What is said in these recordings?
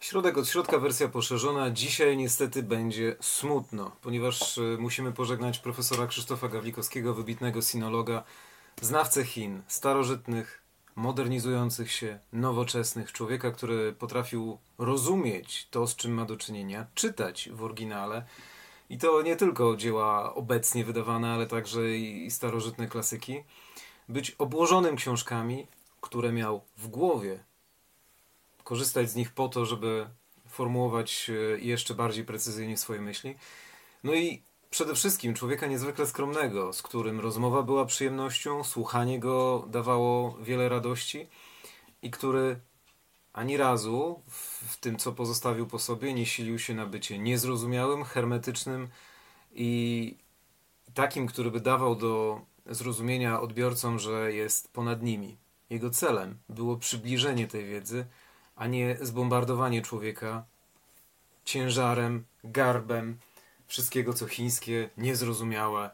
Środek od środka, wersja poszerzona. Dzisiaj niestety będzie smutno, ponieważ y, musimy pożegnać profesora Krzysztofa Gawlikowskiego, wybitnego sinologa, znawcę Chin, starożytnych, modernizujących się, nowoczesnych, człowieka, który potrafił rozumieć to, z czym ma do czynienia, czytać w oryginale. I to nie tylko dzieła obecnie wydawane, ale także i starożytne klasyki. Być obłożonym książkami, które miał w głowie, korzystać z nich po to, żeby formułować e, jeszcze bardziej precyzyjnie swoje myśli. No i przede wszystkim człowieka niezwykle skromnego, z którym rozmowa była przyjemnością, słuchanie go dawało wiele radości i który ani razu w, tym, co pozostawił po sobie, nie silił się na bycie niezrozumiałym, hermetycznym i takim, który by dawał do zrozumienia odbiorcom, że jest ponad nimi. Jego celem było przybliżenie tej wiedzy, a nie zbombardowanie człowieka ciężarem, garbem wszystkiego, co chińskie, niezrozumiałe,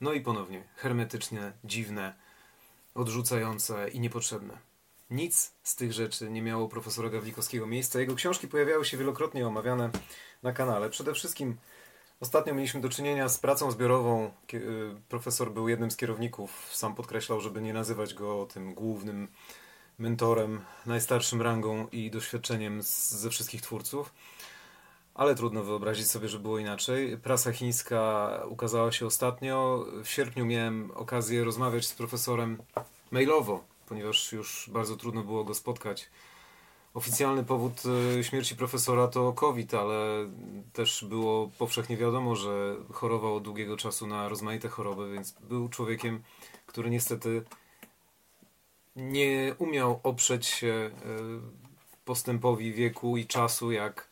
no i ponownie hermetyczne, dziwne, odrzucające i niepotrzebne. Nic z tych rzeczy nie miało profesora Gawlikowskiego miejsca. Jego książki pojawiały się wielokrotnie omawiane na kanale. Przede wszystkim ostatnio mieliśmy do czynienia z pracą zbiorową. Y, profesor był jednym z kierowników. Sam podkreślał, żeby nie nazywać go tym głównym mentorem, najstarszym rangą i doświadczeniem z, ze wszystkich twórców. Ale trudno wyobrazić sobie, że było inaczej. Prasa chińska ukazała się ostatnio. W sierpniu miałem okazję rozmawiać z profesorem mailowo, ponieważ już bardzo trudno było go spotkać. Oficjalny powód y, śmierci profesora to COVID, ale też było powszechnie wiadomo, że chorował od długiego czasu na rozmaite choroby, więc był człowiekiem, który niestety nie umiał oprzeć się e, postępowi wieku i czasu, jak,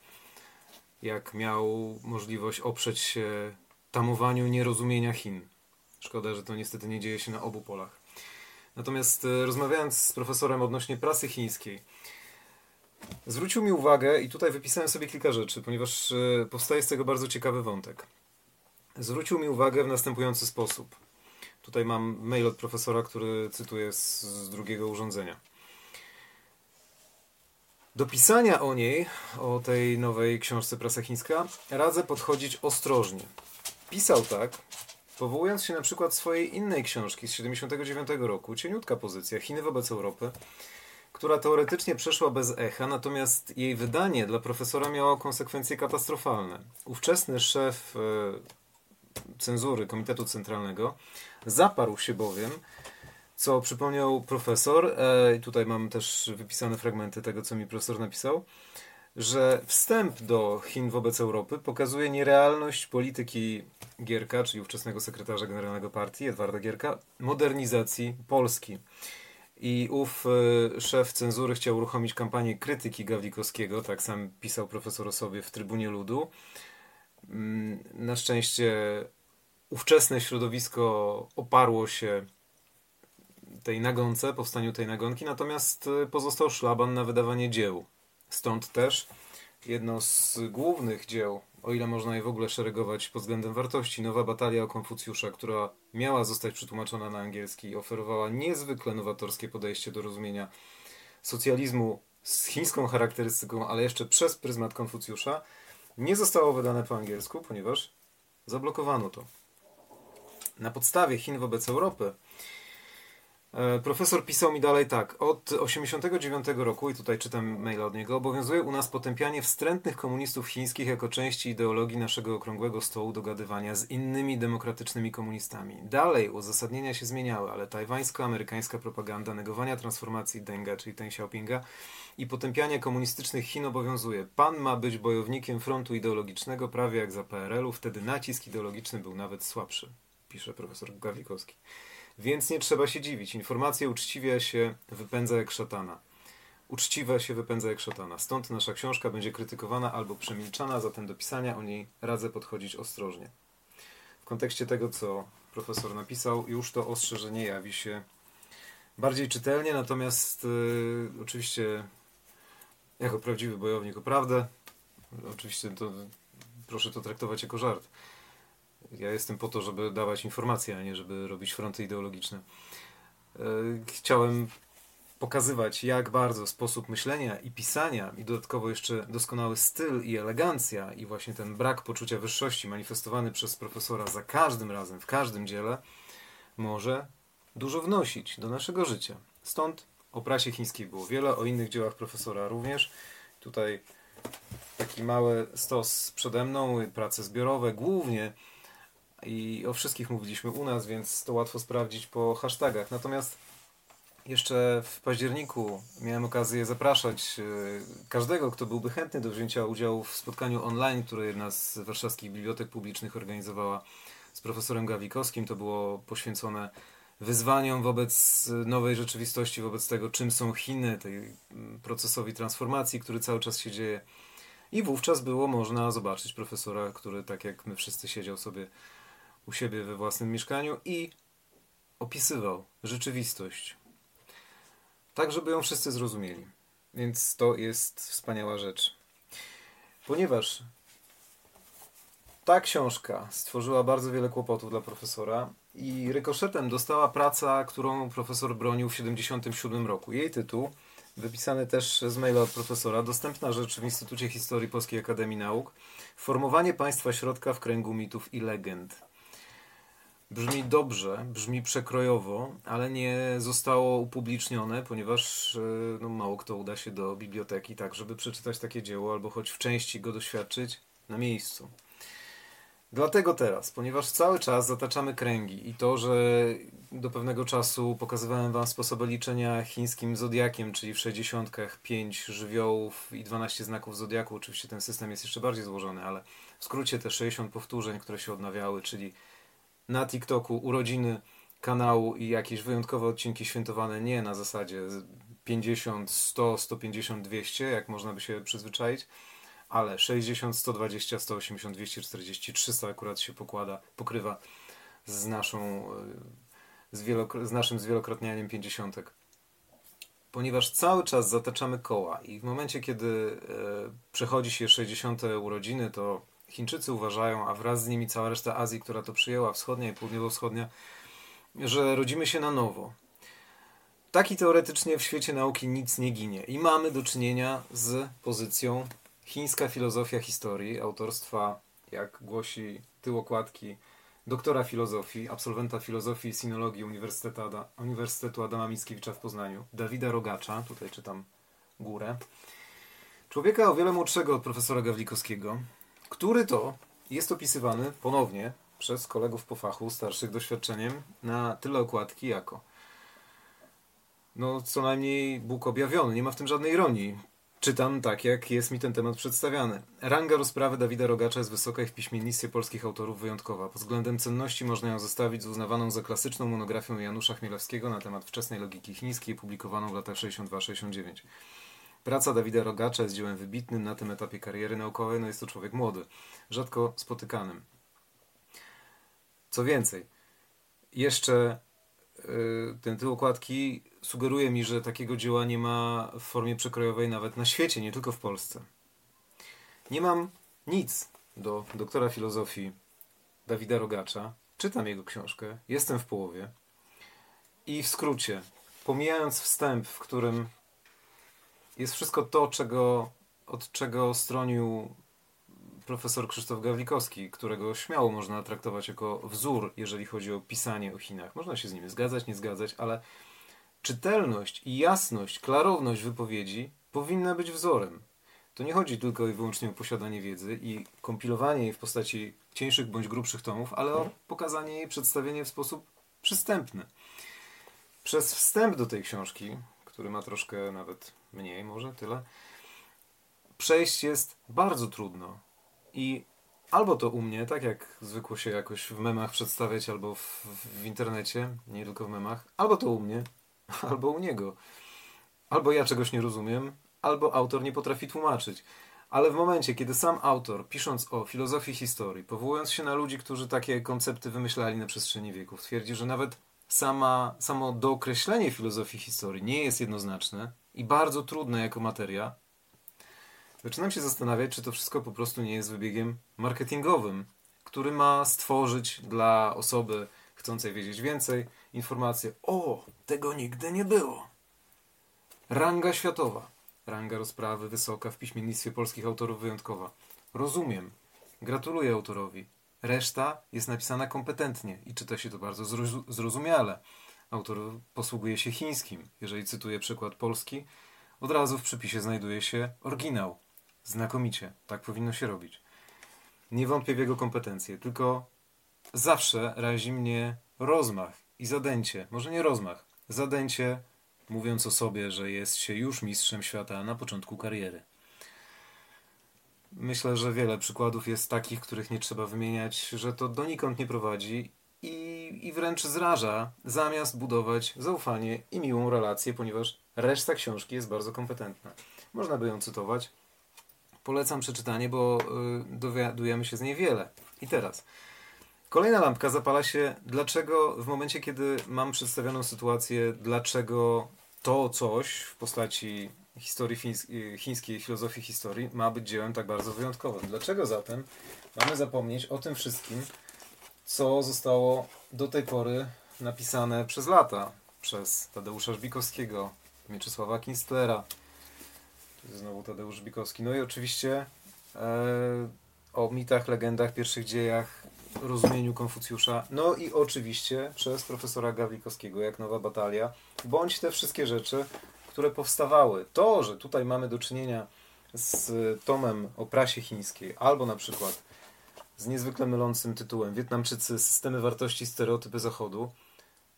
jak miał możliwość oprzeć się tamowaniu nierozumienia Chin. Szkoda, że to niestety nie dzieje się na obu polach. Natomiast e, rozmawiając z profesorem odnośnie prasy chińskiej, zwrócił mi uwagę, i tutaj wypisałem sobie kilka rzeczy, ponieważ e, powstaje z tego bardzo ciekawy wątek. Zwrócił mi uwagę w następujący sposób. Tutaj mam mail od profesora, który cytuję z, z drugiego urządzenia. Do pisania o niej, o tej nowej książce Prasa Chińska, radzę podchodzić ostrożnie. Pisał tak, powołując się na przykład swojej innej książki z 79 roku, cieniutka pozycja, Chiny wobec Europy, która teoretycznie przeszła bez echa, natomiast jej wydanie dla profesora miało konsekwencje katastrofalne. Ówczesny szef e, cenzury Komitetu Centralnego Zaparł się bowiem, co przypomniał profesor, e, tutaj mam też wypisane fragmenty tego, co mi profesor napisał, że wstęp do Chin wobec Europy pokazuje nierealność polityki Gierka, czyli ówczesnego sekretarza generalnego partii, Edwarda Gierka, modernizacji Polski. I ów e, szef cenzury chciał uruchomić kampanię krytyki Gawlikowskiego, tak sam pisał profesor o sobie w Trybunie Ludu. Mm, na szczęście ówczesne środowisko oparło się tej nagonce, powstaniu tej nagonki, natomiast y, pozostał szlaban na wydawanie dzieł. Stąd też jedno z głównych dzieł, o ile można je w ogóle szeregować pod względem wartości, Nowa Batalia o Konfucjusza, która miała zostać przetłumaczona na angielski i oferowała niezwykle nowatorskie podejście do rozumienia socjalizmu z chińską charakterystyką, ale jeszcze przez pryzmat Konfucjusza, nie zostało wydane po angielsku, ponieważ zablokowano to. Na podstawie Chin wobec Europy, profesor pisał mi dalej tak. Od 89 roku, i tutaj czytam maila od niego, obowiązuje u nas potępianie wstrętnych komunistów chińskich jako części ideologii naszego okrągłego stołu dogadywania z innymi demokratycznymi komunistami. Dalej uzasadnienia się zmieniały, ale tajwańsko-amerykańska propaganda negowania transformacji Denga, czyli Deng Xiaopinga, i potępiania komunistycznych Chin obowiązuje. Pan ma być bojownikiem frontu ideologicznego, prawie jak za PRL-u, wtedy nacisk ideologiczny był nawet słabszy pisze profesor Gawlikowski. Więc nie trzeba się dziwić. Informacja uczciwie się wypędza jak szatana. Uczciwe się wypędza jak szatana. Stąd nasza książka będzie krytykowana albo przemilczana, zatem do pisania o niej radzę podchodzić ostrożnie. W kontekście tego, co profesor napisał, już to ostrzeżenie jawi się bardziej czytelnie, natomiast yy, oczywiście jako prawdziwy bojownik o prawdę, oczywiście to proszę to traktować jako żart. Ja jestem po to, żeby dawać informacje, a nie żeby robić fronty ideologiczne. E, chciałem pokazywać, jak bardzo sposób myślenia i pisania, i dodatkowo jeszcze doskonały styl i elegancja, i właśnie ten brak poczucia wyższości manifestowany przez profesora za każdym razem, w każdym dziele, może dużo wnosić do naszego życia. Stąd o prasie chińskiej było wiele, o innych dziełach profesora również. Tutaj taki mały stos przede mną, prace zbiorowe głównie i o wszystkich mówiliśmy u nas, więc to łatwo sprawdzić po hashtagach. Natomiast jeszcze w październiku miałem okazję zapraszać e, każdego, kto byłby chętny do wzięcia udziału w spotkaniu online, które jedna z warszawskich bibliotek publicznych organizowała z profesorem Gawikowskim. To było poświęcone wyzwaniom wobec nowej rzeczywistości, wobec tego, czym są Chiny, tej procesowi transformacji, który cały czas się dzieje. I wówczas było można zobaczyć profesora, który tak jak my wszyscy siedział sobie u siebie we własnym mieszkaniu i opisywał rzeczywistość. Tak, żeby ją wszyscy zrozumieli. Więc to jest wspaniała rzecz. Ponieważ ta książka stworzyła bardzo wiele kłopotów dla profesora i rykoszetem dostała praca, którą profesor bronił w 1977 roku. Jej tytuł, wypisany też z maila od profesora, dostępna rzecz w Instytucie Historii Polskiej Akademii Nauk, Formowanie państwa środka w kręgu mitów i legend. Brzmi dobrze, brzmi przekrojowo, ale nie zostało upublicznione, ponieważ e, no, mało kto uda się do biblioteki tak, żeby przeczytać takie dzieło albo choć w części go doświadczyć na miejscu. Dlatego teraz, ponieważ cały czas zataczamy kręgi i to, że do pewnego czasu pokazywałem Wam sposoby liczenia chińskim zodiakiem, czyli w 60 5 żywiołów i 12 znaków zodiaku. Oczywiście ten system jest jeszcze bardziej złożony, ale w skrócie te 60 powtórzeń, które się odnawiały, czyli na TikToku urodziny kanału i jakieś wyjątkowe odcinki świętowane nie na zasadzie 50, 100, 150, 200, jak można by się przyzwyczaić, ale 60, 120, 180, 240, 300 akurat się pokłada, pokrywa z naszą z, z naszym zwielokrotnianiem pięćdziesiątek. Ponieważ cały czas zataczamy koła i w momencie, kiedy e, przechodzi się 60 urodziny, to Chińczycy uważają, a wraz z nimi cała reszta Azji, która to przyjęła, wschodnia i południowo-wschodnia, że rodzimy się na nowo. Tak i teoretycznie w świecie nauki nic nie ginie. I mamy do czynienia z pozycją chińska filozofia historii autorstwa, jak głosi tył okładki, doktora filozofii, absolwenta filozofii i sinologii Uniwersytetu, Ada, Uniwersytetu Adama Mickiewicza w Poznaniu, Dawida Rogacza, tutaj czytam górę, człowieka o wiele młodszego od profesora Gawlikowskiego, który to jest opisywany ponownie przez kolegów po fachu, starszych doświadczeniem, na tyle okładki jako no co najmniej Bóg objawiony, nie ma w tym żadnej ironii. Czytam tak, jak jest mi ten temat przedstawiany. Ranga rozprawy Dawida Rogacza jest wysoka i w piśmiennictwie polskich autorów wyjątkowa. Pod względem cenności można ją zestawić z uznawaną za klasyczną monografią Janusza Chmielewskiego na temat wczesnej logiki chińskiej, publikowaną w latach 62-69. Praca Dawida Rogacza jest dziełem wybitnym na tym etapie kariery naukowej, no jest to człowiek młody, rzadko spotykanym. Co więcej, jeszcze yy, ten tył okładki sugeruje mi, że takiego dzieła nie ma w formie przekrojowej nawet na świecie, nie tylko w Polsce. Nie mam nic do doktora filozofii Dawida Rogacza. Czytam jego książkę, jestem w połowie. I w skrócie, pomijając wstęp, w którym jest wszystko to, czego, od czego stronił profesor Krzysztof Gawlikowski, którego śmiało można traktować jako wzór, jeżeli chodzi o pisanie o Chinach. Można się z nim zgadzać, nie zgadzać, ale czytelność i jasność, klarowność wypowiedzi powinna być wzorem. To nie chodzi tylko i wyłącznie o posiadanie wiedzy i kompilowanie jej w postaci cieńszych bądź grubszych tomów, ale o pokazanie jej, przedstawienie w sposób przystępny. Przez wstęp do tej książki, który ma troszkę nawet mniej, może tyle, przejść jest bardzo trudno. I albo to u mnie, tak jak zwykło się jakoś w memach przedstawiać, albo w, w internecie, nie tylko w memach, albo to u mnie, albo u niego. Albo ja czegoś nie rozumiem, albo autor nie potrafi tłumaczyć. Ale w momencie, kiedy sam autor, pisząc o filozofii historii, powołując się na ludzi, którzy takie koncepty wymyślali na przestrzeni wieków, twierdzi, że nawet sama, samo dookreślenie filozofii historii nie jest jednoznaczne i bardzo trudne jako materia, zaczynam się zastanawiać, czy to wszystko po prostu nie jest wybiegiem marketingowym, który ma stworzyć dla osoby chcącej wiedzieć więcej informację: O, tego nigdy nie było. Ranga światowa. Ranga rozprawy wysoka, w piśmiennictwie polskich autorów wyjątkowa. Rozumiem. Gratuluję autorowi. Reszta jest napisana kompetentnie i czyta się to bardzo zrozu- zrozumiale. Autor posługuje się chińskim. Jeżeli cytuję przykład polski, od razu w przypisie znajduje się oryginał. Znakomicie. Tak powinno się robić. Nie wątpię w jego kompetencje, tylko zawsze razi mnie rozmach i zadęcie. Może nie rozmach, zadęcie, mówiąc o sobie, że jest się już mistrzem świata na początku kariery. Myślę, że wiele przykładów jest takich, których nie trzeba wymieniać, że to donikąd nie prowadzi i, wręcz zraża, zamiast budować zaufanie i miłą relację, ponieważ reszta książki jest bardzo kompetentna. Można by ją cytować. Polecam przeczytanie, bo y, dowiadujemy się z niej wiele. I teraz. Kolejna lampka zapala się, dlaczego w momencie, kiedy mam przedstawioną sytuację, dlaczego to coś w postaci historii chińskiej, chińskiej filozofii historii ma być dziełem tak bardzo wyjątkowym. Dlaczego zatem mamy zapomnieć o tym wszystkim, co zostało do tej pory napisane przez lata przez Tadeusza Żbikowskiego, Mieczysława Kinstlera, znowu Tadeusz Żbikowski, no i oczywiście e, o mitach, legendach, pierwszych dziejach, rozumieniu Konfucjusza, no i oczywiście przez profesora Gawlikowskiego, jak Nowa Batalia, bądź te wszystkie rzeczy, które powstawały. To, że tutaj mamy do czynienia z tomem o prasie chińskiej, albo na przykład z niezwykle mylącym tytułem Wietnamczycy, systemy wartości, stereotypy Zachodu,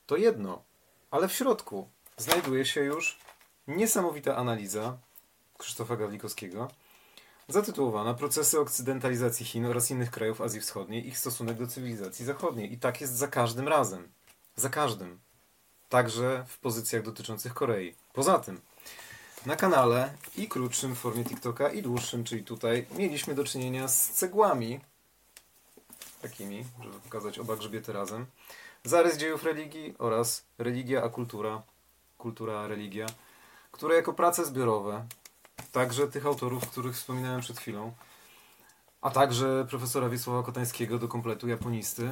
to jedno, ale w środku znajduje się już niesamowita analiza Krzysztofa Gawlikowskiego, zatytułowana Procesy okcydentalizacji Chin oraz innych krajów Azji Wschodniej, ich stosunek do cywilizacji zachodniej. I tak jest za każdym razem. Za każdym. Także w pozycjach dotyczących Korei. Poza tym, na kanale i krótszym w formie TikToka, i dłuższym, czyli tutaj, mieliśmy do czynienia z cegłami, takimi, żeby pokazać oba grzbiety razem, zarys dziejów religii oraz religia a kultura, kultura a religia, które jako prace zbiorowe Także tych autorów, których wspominałem przed chwilą, a także profesora Wiesława Kotańskiego do kompletu japonisty.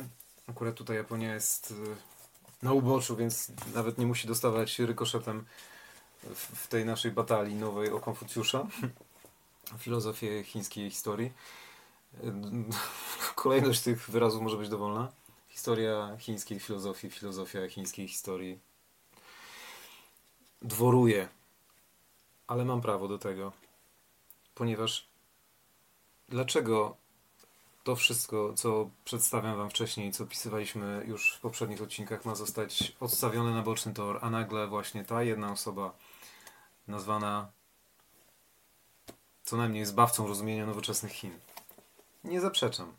Akurat tutaj Japonia jest y, na uboczu, więc nawet nie musi dostawać rykoszetem w tej naszej batalii nowej o Konfucjusza. Filozofię chińskiej historii. Kolejność tych wyrazów może być dowolna. Historia chińskiej filozofii, filozofia chińskiej historii dworuje ale mam prawo do tego. Ponieważ dlaczego to wszystko, co przedstawiam Wam wcześniej, co opisywaliśmy już w poprzednich odcinkach, ma zostać odstawione na boczny tor, a nagle właśnie ta jedna osoba, nazwana co najmniej zbawcą rozumienia nowoczesnych Chin. Nie zaprzeczam.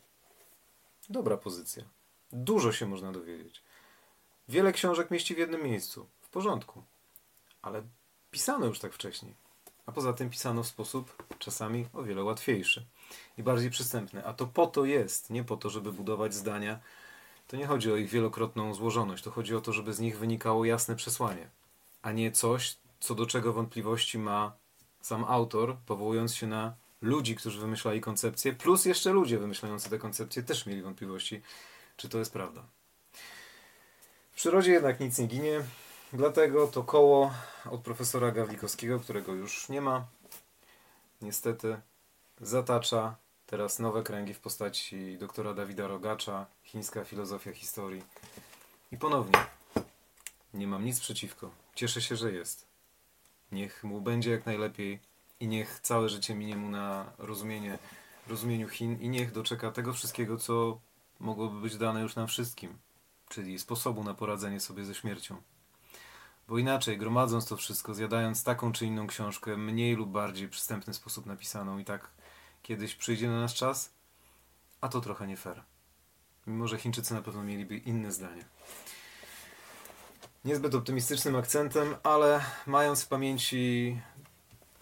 Dobra pozycja. Dużo się można dowiedzieć. Wiele książek mieści w jednym miejscu. W porządku. Ale pisano już tak wcześniej. A poza tym pisano w sposób czasami o wiele łatwiejszy i bardziej przystępny. A to po to jest, nie po to, żeby budować zdania. To nie chodzi o ich wielokrotną złożoność, to chodzi o to, żeby z nich wynikało jasne przesłanie, a nie coś, co do czego wątpliwości ma sam autor, powołując się na ludzi, którzy wymyślali koncepcje, plus jeszcze ludzie wymyślający te koncepcje też mieli wątpliwości, czy to jest prawda. W przyrodzie jednak nic nie ginie, Dlatego to koło od profesora Gawlikowskiego, którego już nie ma, niestety zatacza teraz nowe kręgi w postaci doktora Dawida Rogacza, chińska filozofia historii. I ponownie, nie mam nic przeciwko. Cieszę się, że jest. Niech mu będzie jak najlepiej i niech całe życie minie mu na rozumienie, rozumieniu Chin i niech doczeka tego wszystkiego, co mogłoby być dane już nam wszystkim, czyli sposobu na poradzenie sobie ze śmiercią. Bo inaczej, gromadząc to wszystko, zjadając taką czy inną książkę, mniej lub bardziej przystępny sposób napisaną, i tak kiedyś przyjdzie na nasz czas, a to trochę nie fair. Mimo, że Chińczycy na pewno mieliby inne zdanie. Niezbyt optymistycznym akcentem, ale mając w pamięci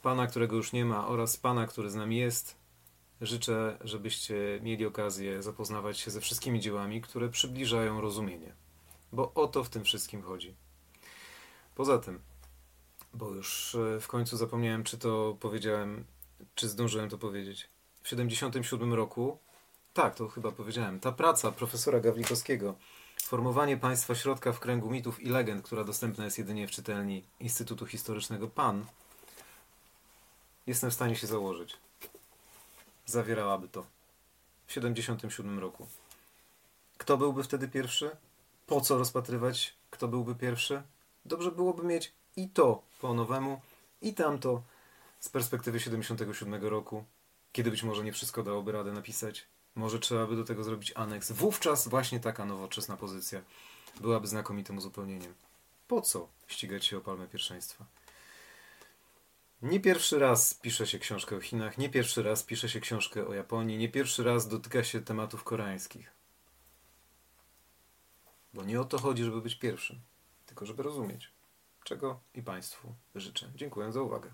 pana, którego już nie ma, oraz pana, który z nami jest, życzę, żebyście mieli okazję zapoznawać się ze wszystkimi dziełami, które przybliżają rozumienie. Bo o to w tym wszystkim chodzi. Poza tym, bo już e, w końcu zapomniałem, czy to powiedziałem, czy zdążyłem to powiedzieć. W 77 roku, tak, to chyba powiedziałem, ta praca profesora Gawlikowskiego w sformowanie państwa środka w kręgu mitów i legend, która dostępna jest jedynie w czytelni Instytutu Historycznego PAN, jestem w stanie się założyć. Zawierałaby to w 77 roku. Kto byłby wtedy pierwszy? Po co rozpatrywać, kto byłby pierwszy? Dobrze byłoby mieć i to po nowemu, i tamto z perspektywy 77 roku, kiedy być może nie wszystko dałoby radę napisać. Może trzeba by do tego zrobić aneks. Wówczas właśnie taka nowoczesna pozycja byłaby znakomitym uzupełnieniem. Po co ścigać się o palmę pierwszeństwa? Nie pierwszy raz pisze się książkę o Chinach, nie pierwszy raz pisze się książkę o Japonii, nie pierwszy raz dotyka się tematów koreańskich. Bo nie o to chodzi, żeby być pierwszym, tylko żeby rozumieć, czego i Państwu życzę. Dziękuję za uwagę.